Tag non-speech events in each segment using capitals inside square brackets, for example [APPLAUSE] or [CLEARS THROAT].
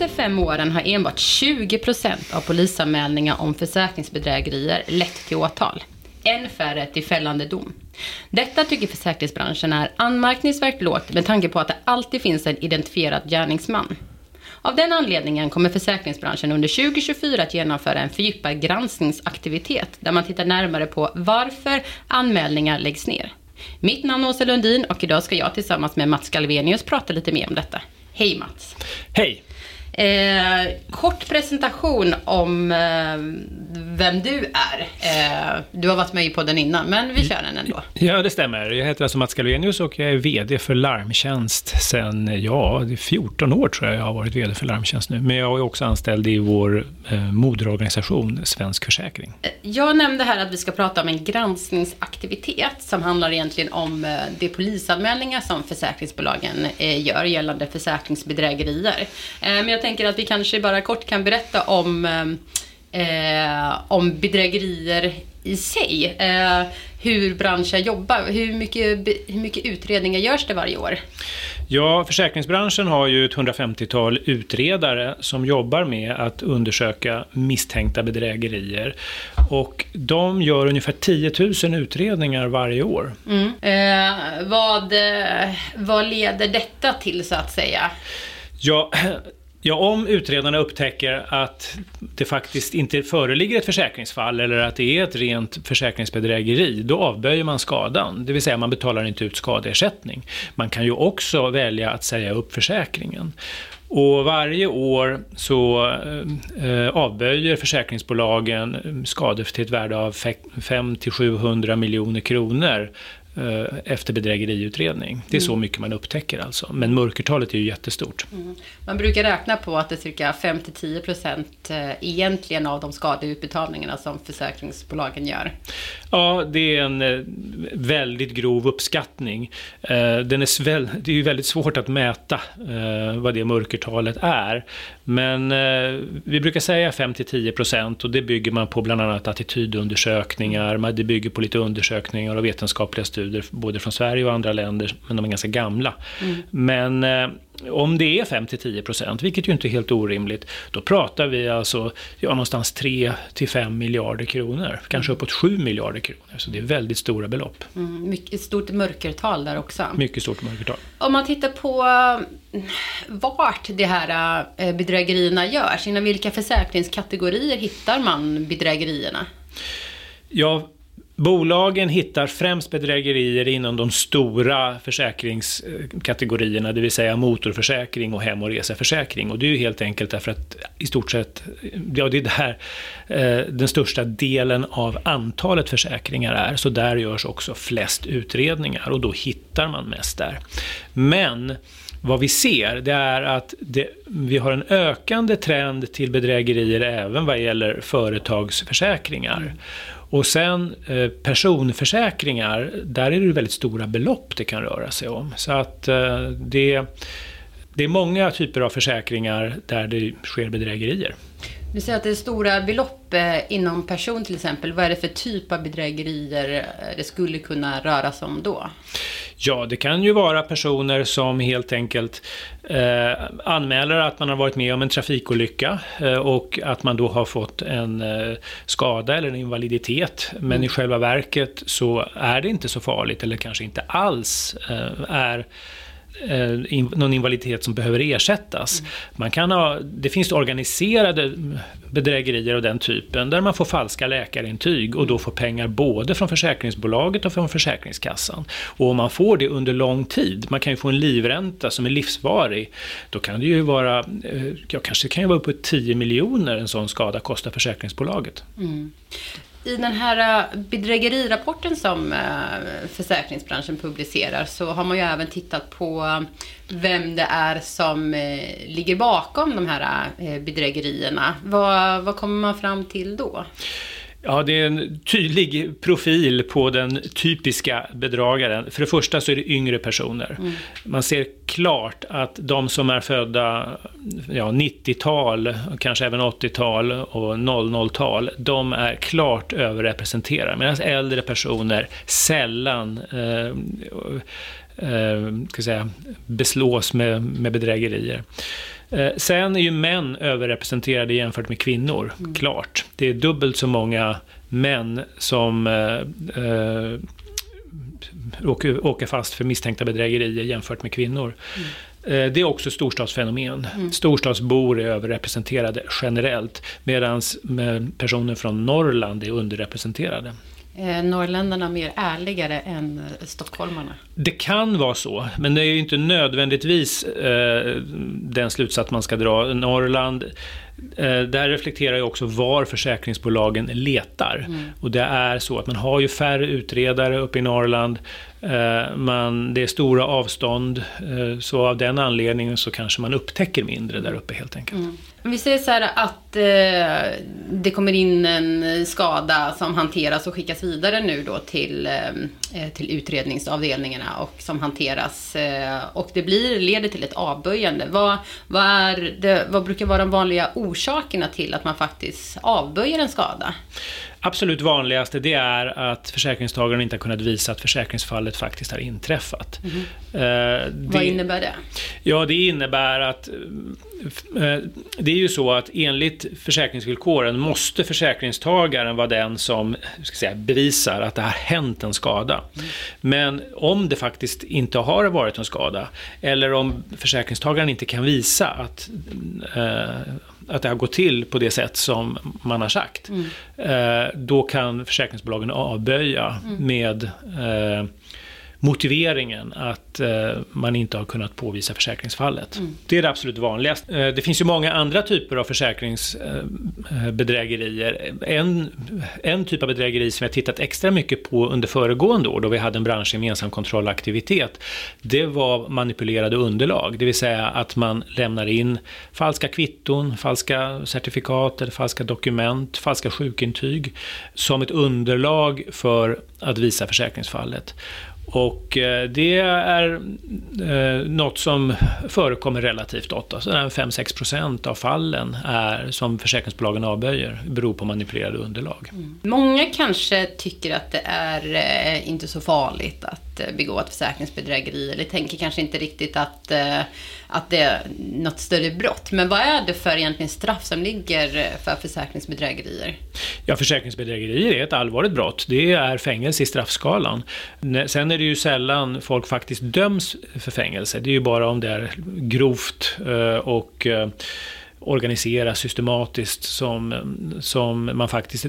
senaste fem åren har enbart 20 procent av polisanmälningar om försäkringsbedrägerier lett till åtal. En färre till fällande dom. Detta tycker försäkringsbranschen är anmärkningsvärt lågt med tanke på att det alltid finns en identifierad gärningsman. Av den anledningen kommer försäkringsbranschen under 2024 att genomföra en fördjupad granskningsaktivitet där man tittar närmare på varför anmälningar läggs ner. Mitt namn är Åsa Lundin och idag ska jag tillsammans med Mats Galvenius prata lite mer om detta. Hej Mats! Hej! Eh, kort presentation om eh, vem du är. Eh, du har varit med i podden innan, men vi kör den ändå. Ja, det stämmer. Jag heter alltså Mats Galvenius och jag är VD för Larmtjänst sen, ja, 14 år tror jag jag har varit VD för Larmtjänst nu. Men jag är också anställd i vår eh, moderorganisation Svensk Försäkring. Eh, jag nämnde här att vi ska prata om en granskningsaktivitet som handlar egentligen om eh, de polisanmälningar som försäkringsbolagen gör gällande försäkringsbedrägerier. Men jag tänker att vi kanske bara kort kan berätta om, eh, om bedrägerier i sig. Eh, hur branschen jobbar. Hur mycket, hur mycket utredningar görs det varje år? Ja, försäkringsbranschen har ju ett 150-tal utredare som jobbar med att undersöka misstänkta bedrägerier. Och de gör ungefär 10 000 utredningar varje år. Mm. Eh, vad, eh, vad leder detta till så att säga? Ja, Ja, om utredarna upptäcker att det faktiskt inte föreligger ett försäkringsfall eller att det är ett rent försäkringsbedrägeri, då avböjer man skadan. Det vill säga man betalar inte ut skadeersättning. Man kan ju också välja att säga upp försäkringen. Och varje år så eh, avböjer försäkringsbolagen skador till ett värde av 500-700 miljoner kronor efter bedrägeriutredning. Det är mm. så mycket man upptäcker alltså. Men mörkertalet är ju jättestort. Mm. Man brukar räkna på att det är cirka 5-10 procent eh, egentligen av de skadeutbetalningarna som försäkringsbolagen gör. Ja, det är en eh, väldigt grov uppskattning. Den är väl, det är ju väldigt svårt att mäta vad det mörkertalet är. Men vi brukar säga 5-10 procent och det bygger man på bland annat attitydundersökningar. Det bygger på lite undersökningar och vetenskapliga studier studier både från Sverige och andra länder, men de är ganska gamla. Mm. Men eh, om det är 5-10 procent, vilket ju inte är helt orimligt, då pratar vi alltså ja, någonstans 3-5 miljarder kronor. Kanske uppåt 7 miljarder kronor. Så det är väldigt stora belopp. Mm, mycket stort mörkertal där också. Mycket stort mörkertal. Om man tittar på eh, vart de här eh, bedrägerierna görs, inom vilka försäkringskategorier hittar man bedrägerierna? Ja, Bolagen hittar främst bedrägerier inom de stora försäkringskategorierna, det vill säga motorförsäkring och hem och reseförsäkring. Och det är ju helt enkelt därför att i stort sett, ja det är där eh, den största delen av antalet försäkringar är, så där görs också flest utredningar och då hittar man mest där. Men vad vi ser, det är att det, vi har en ökande trend till bedrägerier även vad gäller företagsförsäkringar. Och sen eh, personförsäkringar, där är det väldigt stora belopp det kan röra sig om. Så att eh, det, det är många typer av försäkringar där det sker bedrägerier. Du säger att det är stora belopp eh, inom person till exempel. Vad är det för typ av bedrägerier eh, det skulle kunna röra sig om då? Ja, det kan ju vara personer som helt enkelt eh, anmäler att man har varit med om en trafikolycka eh, och att man då har fått en eh, skada eller en invaliditet. Men mm. i själva verket så är det inte så farligt eller kanske inte alls eh, är Eh, in, någon invaliditet som behöver ersättas. Mm. Man kan ha, det finns organiserade bedrägerier av den typen där man får falska läkarintyg och då får pengar både från försäkringsbolaget och från Försäkringskassan. Och om man får det under lång tid, man kan ju få en livränta som är livsvarig, då kan det ju vara, eh, ja kanske kan ju vara uppåt 10 miljoner en sån skada kostar försäkringsbolaget. Mm. I den här eh, bedrägerirapporten som eh, försäkringsbranschen publicerar så har man ju även tittat på vem det är som eh, ligger bakom de här bedrägerierna. Vad, vad kommer man fram till då? Ja, det är en tydlig profil på den typiska bedragaren. För det första så är det yngre personer. Mm. Man ser klart att de som är födda ja, 90-tal, kanske även 80-tal och 00-tal, de är klart överrepresenterade. Medan äldre personer sällan eh, eh, ska säga, beslås med, med bedrägerier. Eh, sen är ju män överrepresenterade jämfört med kvinnor, mm. klart. Det är dubbelt så många män som eh, eh, åker, åker fast för misstänkta bedrägerier jämfört med kvinnor. Mm. Det är också storstadsfenomen. Mm. Storstadsbor är överrepresenterade generellt medan personer från Norrland är underrepresenterade. Eh, norrländarna mer ärligare än eh, stockholmarna? Det kan vara så, men det är ju inte nödvändigtvis eh, den slutsats man ska dra. Norrland Eh, där reflekterar ju också var försäkringsbolagen letar. Mm. Och det är så att man har ju färre utredare uppe i Norrland. Eh, man, det är stora avstånd, eh, så av den anledningen så kanske man upptäcker mindre där uppe helt enkelt. Mm. Vi säger så här att eh, det kommer in en skada som hanteras och skickas vidare nu då till, eh, till utredningsavdelningarna och som hanteras eh, och det blir, leder till ett avböjande. Vad, vad, är det, vad brukar vara de vanliga orsakerna till att man faktiskt avböjer en skada? Absolut vanligaste det är att försäkringstagaren inte har kunnat visa att försäkringsfallet faktiskt har inträffat. Mm. Det, Vad innebär det? Ja, det innebär att eh, det är ju så att enligt försäkringsvillkoren måste försäkringstagaren vara den som ska säga, bevisar att det har hänt en skada. Mm. Men om det faktiskt inte har varit en skada eller om försäkringstagaren inte kan visa att eh, att det har gått till på det sätt som man har sagt. Mm. Eh, då kan försäkringsbolagen avböja mm. med eh, motiveringen att eh, man inte har kunnat påvisa försäkringsfallet. Mm. Det är det absolut vanligaste. Eh, det finns ju många andra typer av försäkringsbedrägerier. Eh, en, en typ av bedrägeri som har tittat extra mycket på under föregående år då vi hade en branschgemensam kontrollaktivitet. Det var manipulerade underlag, det vill säga att man lämnar in falska kvitton, falska certifikat eller falska dokument, falska sjukintyg som ett underlag för att visa försäkringsfallet. Och eh, det är eh, något som förekommer relativt ofta. 5-6% av fallen är, som försäkringsbolagen avböjer beror på manipulerade underlag. Mm. Många kanske tycker att det är eh, inte så farligt att begå ett försäkringsbedrägeri eller tänker kanske inte riktigt att eh, att det är något större brott. Men vad är det för egentligen straff som ligger för försäkringsbedrägerier? Ja, försäkringsbedrägerier är ett allvarligt brott. Det är fängelse i straffskalan. Sen är det ju sällan folk faktiskt döms för fängelse. Det är ju bara om det är grovt eh, och eh, organiseras systematiskt som, som man faktiskt,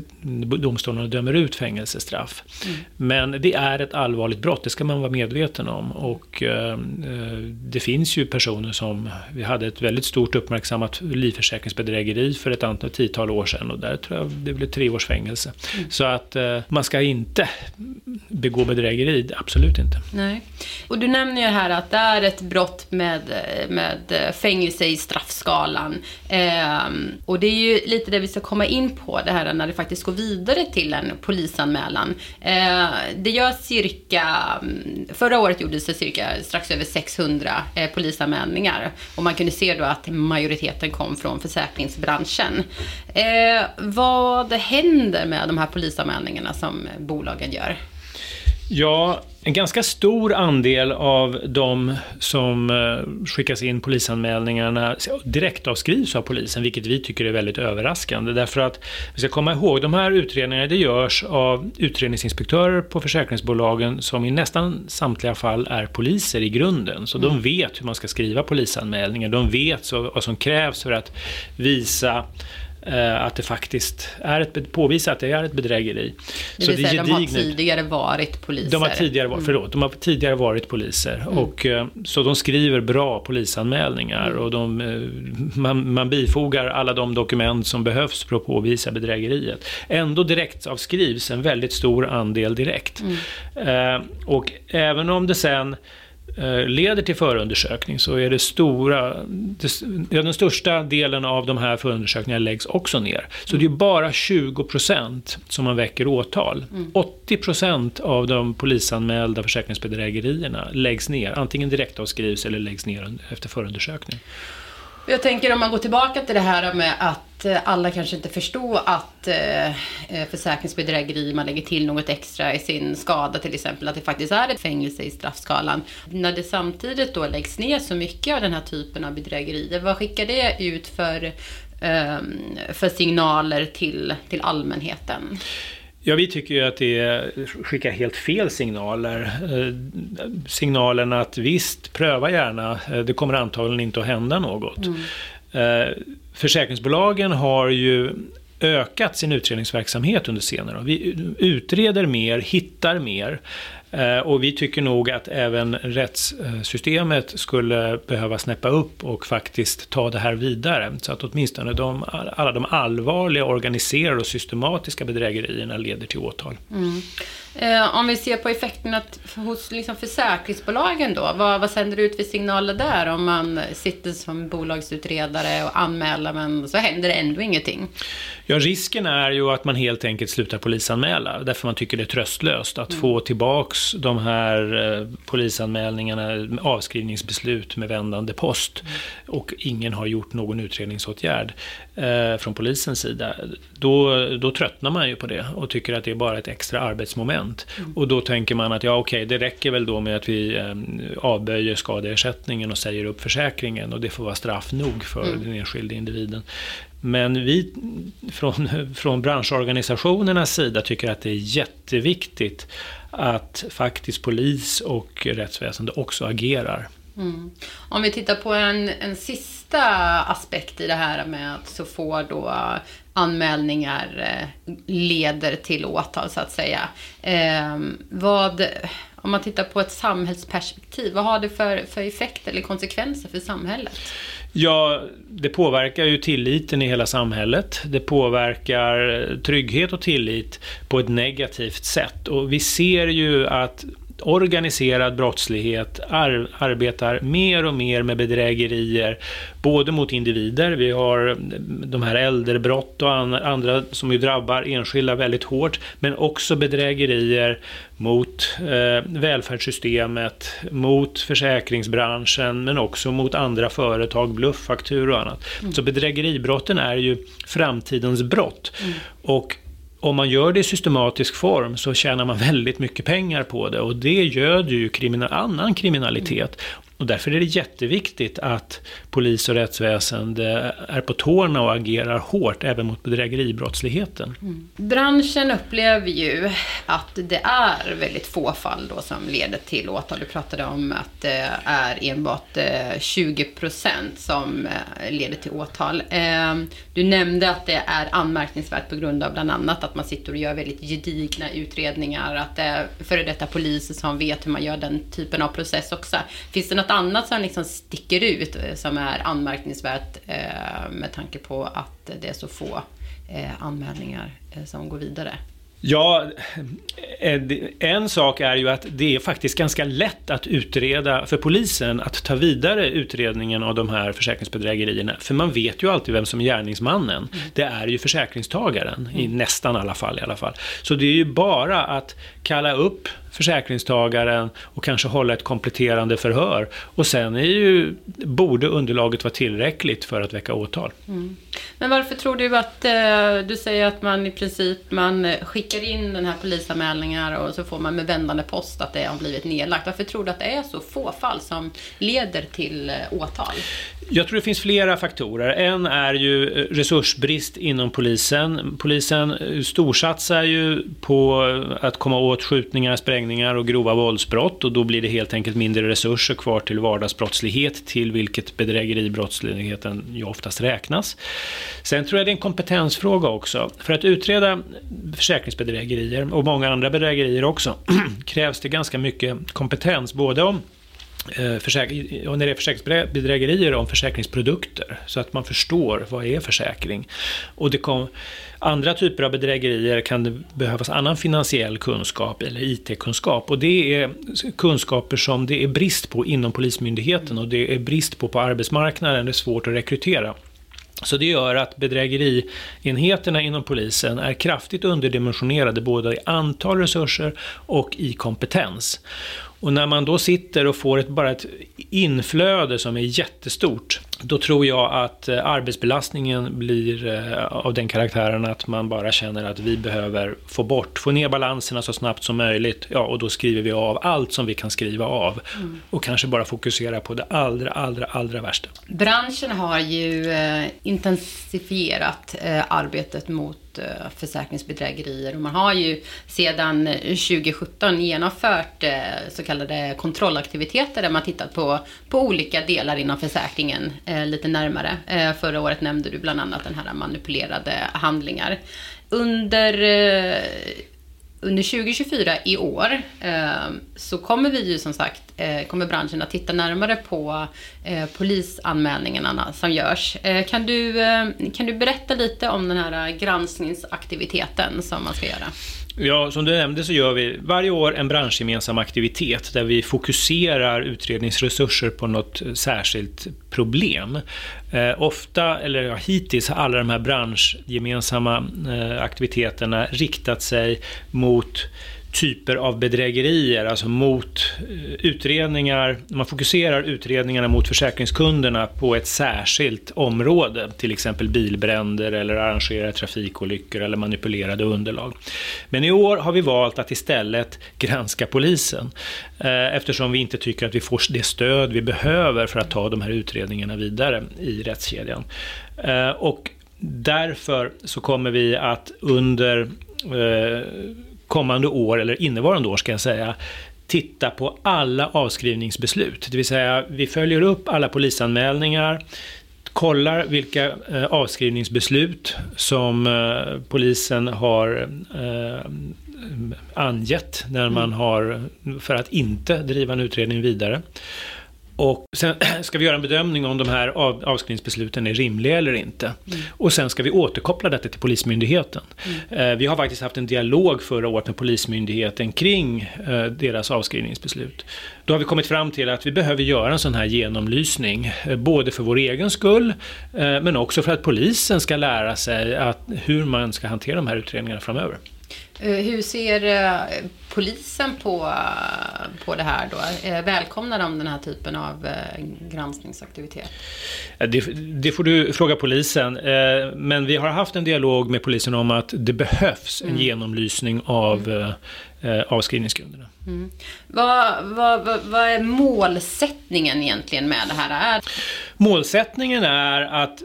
domstolarna dömer ut fängelsestraff. Mm. Men det är ett allvarligt brott, det ska man vara medveten om. Och eh, det finns ju personer som, vi hade ett väldigt stort uppmärksammat livförsäkringsbedrägeri för ett antal tiotal år sedan och där tror jag det blev tre års fängelse. Mm. Så att eh, man ska inte begå bedrägeri, absolut inte. Nej. Och du nämner ju här att det är ett brott med, med fängelse i straffskalan. Eh, och det är ju lite det vi ska komma in på, det här när det faktiskt går vidare till en polisanmälan. Eh, det gör cirka, mm, förra året gjordes det cirka strax över 600 eh, polisanmälningar. Och man kunde se då att majoriteten kom från försäkringsbranschen. Eh, vad händer med de här polisanmälningarna som bolagen gör? Ja, en ganska stor andel av de som eh, skickas in polisanmälningarna direktavskrivs av polisen, vilket vi tycker är väldigt överraskande. Därför att vi ska komma ihåg, de här utredningarna det görs av utredningsinspektörer på försäkringsbolagen som i nästan samtliga fall är poliser i grunden. Så mm. de vet hur man ska skriva polisanmälningar, de vet så, vad som krävs för att visa att det faktiskt är ett, påvisa att det är ett bedrägeri. Det vill säga, de har tidigare varit poliser? De har tidigare, mm. förlåt, de har tidigare varit poliser. Mm. Och, eh, så de skriver bra polisanmälningar mm. och de, eh, man, man bifogar alla de dokument som behövs för att påvisa bedrägeriet. Ändå direkt avskrivs en väldigt stor andel direkt. Mm. och även om det sen Eh, leder till förundersökning så är det stora, den största delen av de här förundersökningarna läggs också ner. Så det är bara 20 procent som man väcker åtal. Mm. 80 procent av de polisanmälda försäkringsbedrägerierna läggs ner, antingen direktavskrivs eller läggs ner efter förundersökning. Jag tänker om man går tillbaka till det här med att att eh, alla kanske inte förstår att eh, eh, försäkringsbedrägeri, man lägger till något extra i sin skada till exempel, att det faktiskt är ett fängelse i straffskalan. När det samtidigt då läggs ner så mycket av den här typen av bedrägerier, vad skickar det ut för, ehm, för signaler till, till allmänheten? Ja, vi tycker ju att det skickar helt fel signaler. Eh, signalen att visst, pröva gärna, eh, det kommer antagligen inte att hända något. Mm. Eh, försäkringsbolagen har ju ökat sin utredningsverksamhet under senare år. Vi utreder mer, hittar mer. Eh, och vi tycker nog att även rättssystemet skulle behöva snäppa upp och faktiskt ta det här vidare. Så att åtminstone de, alla de allvarliga, organiserade och systematiska bedrägerierna leder till åtal. Mm. Eh, om vi ser på effekterna hos liksom försäkringsbolagen då, vad, vad sänder det ut för signaler där om man sitter som bolagsutredare och anmäler men så händer det ändå ingenting? Ja, risken är ju att man helt enkelt slutar polisanmäla därför man tycker det är tröstlöst att mm. få tillbaks de här eh, polisanmälningarna, avskrivningsbeslut med vändande post mm. och ingen har gjort någon utredningsåtgärd eh, från polisens sida. Då, då tröttnar man ju på det och tycker att det är bara ett extra arbetsmoment. Mm. Och då tänker man att ja, okej, okay, det räcker väl då med att vi eh, avböjer skadeersättningen och säger upp försäkringen och det får vara straff nog för mm. den enskilde individen. Men vi från, [LAUGHS] från branschorganisationernas sida tycker att det är jätteviktigt att faktiskt polis och rättsväsende också agerar. Mm. Om vi tittar på en, en sista aspekt i det här med att så får då anmälningar eh, leder till åtal så att säga. Eh, vad, om man tittar på ett samhällsperspektiv, vad har det för, för effekt eller konsekvenser för samhället? Ja, det påverkar ju tilliten i hela samhället. Det påverkar trygghet och tillit på ett negativt sätt. Och vi ser ju att organiserad brottslighet ar arbetar mer och mer med bedrägerier, både mot individer, vi har de här äldrebrott och andra som ju drabbar enskilda väldigt hårt, men också bedrägerier mot eh, välfärdssystemet, mot försäkringsbranschen, men också mot andra företag, blufffakturor och annat. Mm. Så bedrägeribrotten är ju framtidens brott. Mm. Och om man gör det i systematisk form så tjänar man väldigt mycket pengar på det och det göder ju kriminal, annan kriminalitet. Och därför är det jätteviktigt att polis och rättsväsende är på tårna och agerar hårt även mot bedrägeribrottsligheten. Mm. Branschen upplever ju att det är väldigt få fall då som leder till åtal. Du pratade om att det är enbart eh, 20 procent som eh, leder till åtal. Ehm, du nämnde att det är anmärkningsvärt på grund av bland annat att man sitter och gör väldigt gedigna utredningar, att det är före detta poliser som vet hur man gör den typen av process också. Finns det något annat som liksom sticker ut eh, som är anmärkningsvärt eh, med tanke på att det är så få eh, anmälningar som går vidare? Ja, en sak är ju att det är faktiskt ganska lätt att utreda för polisen att ta vidare utredningen av de här försäkringsbedrägerierna. För man vet ju alltid vem som är gärningsmannen. Mm. Det är ju försäkringstagaren, i mm. nästan alla fall i alla fall. Så det är ju bara att kalla upp försäkringstagaren och kanske hålla ett kompletterande förhör. Och sen är ju, borde underlaget vara tillräckligt för att väcka åtal. Mm. Men varför tror du att, eh, du säger att man i princip man skickar in den här polisanmälningar och så får man med vändande post att det har blivit nedlagt. Varför tror du att det är så få fall som leder till eh, åtal? Jag tror det finns flera faktorer. En är ju eh, resursbrist inom polisen. Polisen storsatsar ju på att komma åt skjutningar, sprängningar och grova våldsbrott och då blir det helt enkelt mindre resurser kvar till vardagsbrottslighet till vilket bedrägeribrottsligheten ju oftast räknas. Sen tror jag det är en kompetensfråga också. För att utreda försäkringsbedrägerier och många andra bedrägerier också [CLEARS THROAT] krävs det ganska mycket kompetens både om Eh, och när det är försäkringsbedrägerier om försäkringsprodukter så att man förstår vad är försäkring. Och det kom, andra typer av bedrägerier kan det behövas annan finansiell kunskap eller IT-kunskap och det är kunskaper som det är brist på inom Polismyndigheten och det är brist på på arbetsmarknaden, det är svårt att rekrytera. Så det gör att bedrägerienheterna inom polisen är kraftigt underdimensionerade både i antal resurser och i kompetens. Och när man då sitter och får ett, bara ett inflöde som är jättestort, då tror jag att eh, arbetsbelastningen blir eh, av den karaktären att man bara känner att vi behöver få bort, få ner balanserna så snabbt som möjligt. Ja, och då skriver vi av allt som vi kan skriva av. Mm. Och kanske bara fokusera på det allra, allra, allra värsta. Branschen har ju eh, intensifierat arbetet mot Eh, försäkringsbedrägerier och man har ju sedan eh, 2017 genomfört eh, så kallade kontrollaktiviteter där man tittat på, på olika delar inom försäkringen lite närmare. Förra året nämnde du bland annat den här manipulerade handlingar. Under, under 2024 i år ehm, så kommer vi ju som sagt, eh, kommer branschen att titta närmare på eh, polisanmälningarna som görs. Eh, kan, du, ehm, kan du berätta lite om den här granskningsaktiviteten som man ska göra? Ja, som du nämnde så gör vi varje år en branschgemensam aktivitet där vi fokuserar utredningsresurser på något särskilt problem. Eh, ofta, eller ja, hittills har alla de här branschgemensamma eh, aktiviteterna riktat sig mot typer av bedrägerier, alltså mot eh, utredningar, man fokuserar utredningarna mot försäkringskunderna på ett särskilt område, till exempel bilbränder eller arrangerade trafikolyckor eller manipulerade underlag. Men i år har vi valt att istället granska polisen, eh, eftersom vi inte tycker att vi får det stöd vi behöver för att ta de här utredningarna vidare i rättskedjan. Eh, och därför så kommer vi att under kommande år, eller innevarande år ska jag säga, titta på alla avskrivningsbeslut. Det vill säga, vi följer upp alla polisanmälningar, kollar vilka eh, avskrivningsbeslut som eh, polisen har eh, angett när man mm. har, för att inte driva en utredning vidare. Och sen [CLEARS THROAT] ska vi göra en bedömning om de här av, avskrivningsbesluten är rimliga eller inte. Mm. Och sen ska vi återkoppla detta till Polismyndigheten. Mm. Eh, vi har faktiskt haft en dialog förra året med Polismyndigheten kring eh, deras avskrivningsbeslut. Då har vi kommit fram till att vi behöver göra en sån här genomlysning, eh, både för vår egen skull, eh, men också för att polisen ska lära sig att, hur man ska hantera de här utredningarna framöver. Eh, hur ser eh, polisen på, på det här då? Eh, välkomnar de den här typen av granskningsaktivitet? Det, det får du fråga polisen. Men vi har haft en dialog med polisen om att det behövs en mm. genomlysning av mm eh, avskrivningsgrunderna. Mm. Vad, vad, vad, vad, är målsättningen egentligen med det här? Målsättningen är att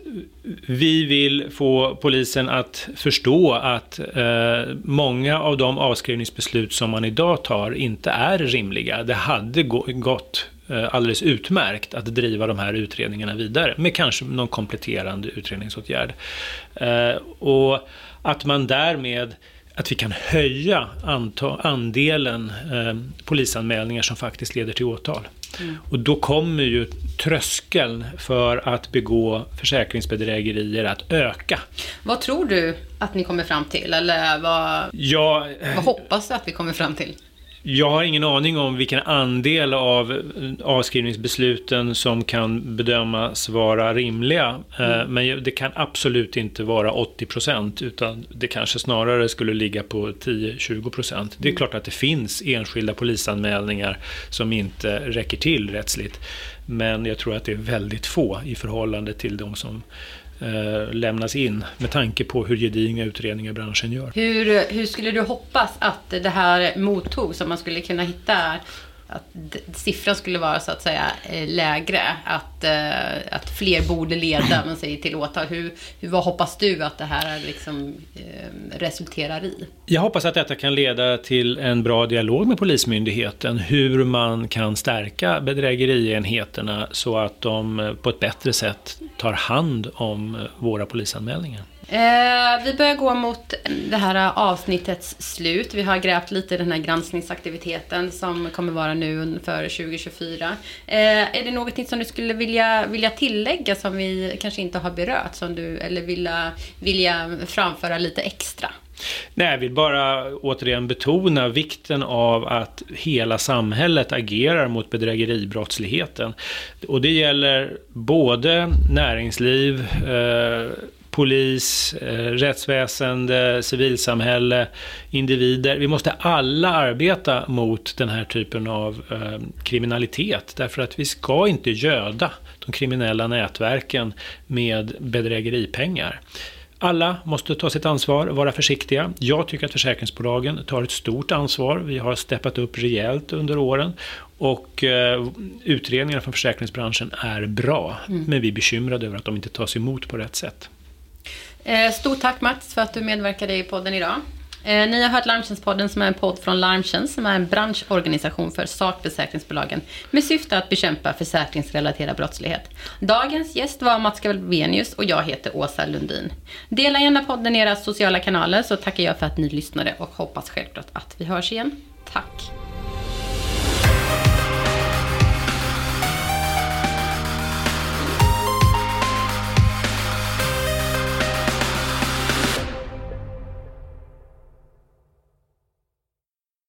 vi vill få polisen att förstå att eh, många av de avskrivningsbeslut som man idag tar inte är rimliga. Det hade gått eh, alldeles utmärkt att driva de här utredningarna vidare med kanske någon kompletterande utredningsåtgärd. Eh, och att man därmed att vi kan höja andelen eh, polisanmälningar som faktiskt leder till åtal. Mm. Och då kommer ju tröskeln för att begå försäkringsbedrägerier att öka. Vad tror du att ni kommer fram till? Eller vad, ja, vad hoppas du att vi kommer fram till? Jag har ingen aning om vilken andel av avskrivningsbesluten som kan bedömas vara rimliga. Eh, mm. Men det kan absolut inte vara 80 procent utan det kanske snarare skulle ligga på 10-20 procent. Det är mm. klart att det finns enskilda polisanmälningar som inte räcker till rättsligt. Men jag tror att det är väldigt få i förhållande till de som eh, lämnas in med tanke på hur gedigna utredningar branschen gör. Hur, hur skulle du hoppas att det här mottogs, om man skulle kunna hitta att siffran skulle vara så att säga eh, lägre. Att, eh, att fler borde leda men säger, till åtal. Hur, hur, vad hoppas du att det här liksom, eh, resulterar i? Jag hoppas att detta kan leda till en bra dialog med Polismyndigheten. Hur man kan stärka bedrägerienheterna så att de eh, på ett bättre sätt tar hand om våra polisanmälningar. Eh, vi börjar gå mot det här avsnittets slut. Vi har grävt lite i den här granskningsaktiviteten som kommer vara nu för 2024. Eh, är det någonting som du skulle vilja, vilja tillägga som vi kanske inte har berört? Som du, eller vilja, vilja framföra lite extra? Nej, jag vill bara återigen betona vikten av att hela samhället agerar mot bedrägeribrottsligheten. Och det gäller både näringsliv, eh, polis, eh, rättsväsende, civilsamhälle, individer. Vi måste alla arbeta mot den här typen av eh, kriminalitet därför att vi ska inte göda de kriminella nätverken med bedrägeripengar. Alla måste ta sitt ansvar, vara försiktiga. Jag tycker att försäkringsbolagen tar ett stort ansvar. Vi har steppat upp rejält under åren och eh, utredningarna från försäkringsbranschen är bra. Mm. Men vi är bekymrade över att de inte tas emot på rätt sätt. Eh, stort tack Mats för att du medverkade i podden idag. Eh, ni har hört Larmtjänstpodden som är en podd från Larmtjänst som är en branschorganisation för sakförsäkringsbolagen med syfte att bekämpa försäkringsrelaterad brottslighet. Dagens gäst var Mats Galvenius och jag heter Åsa Lundin. Dela gärna podden i era sociala kanaler så tackar jag för att ni lyssnade och hoppas självklart att vi hörs igen. Tack!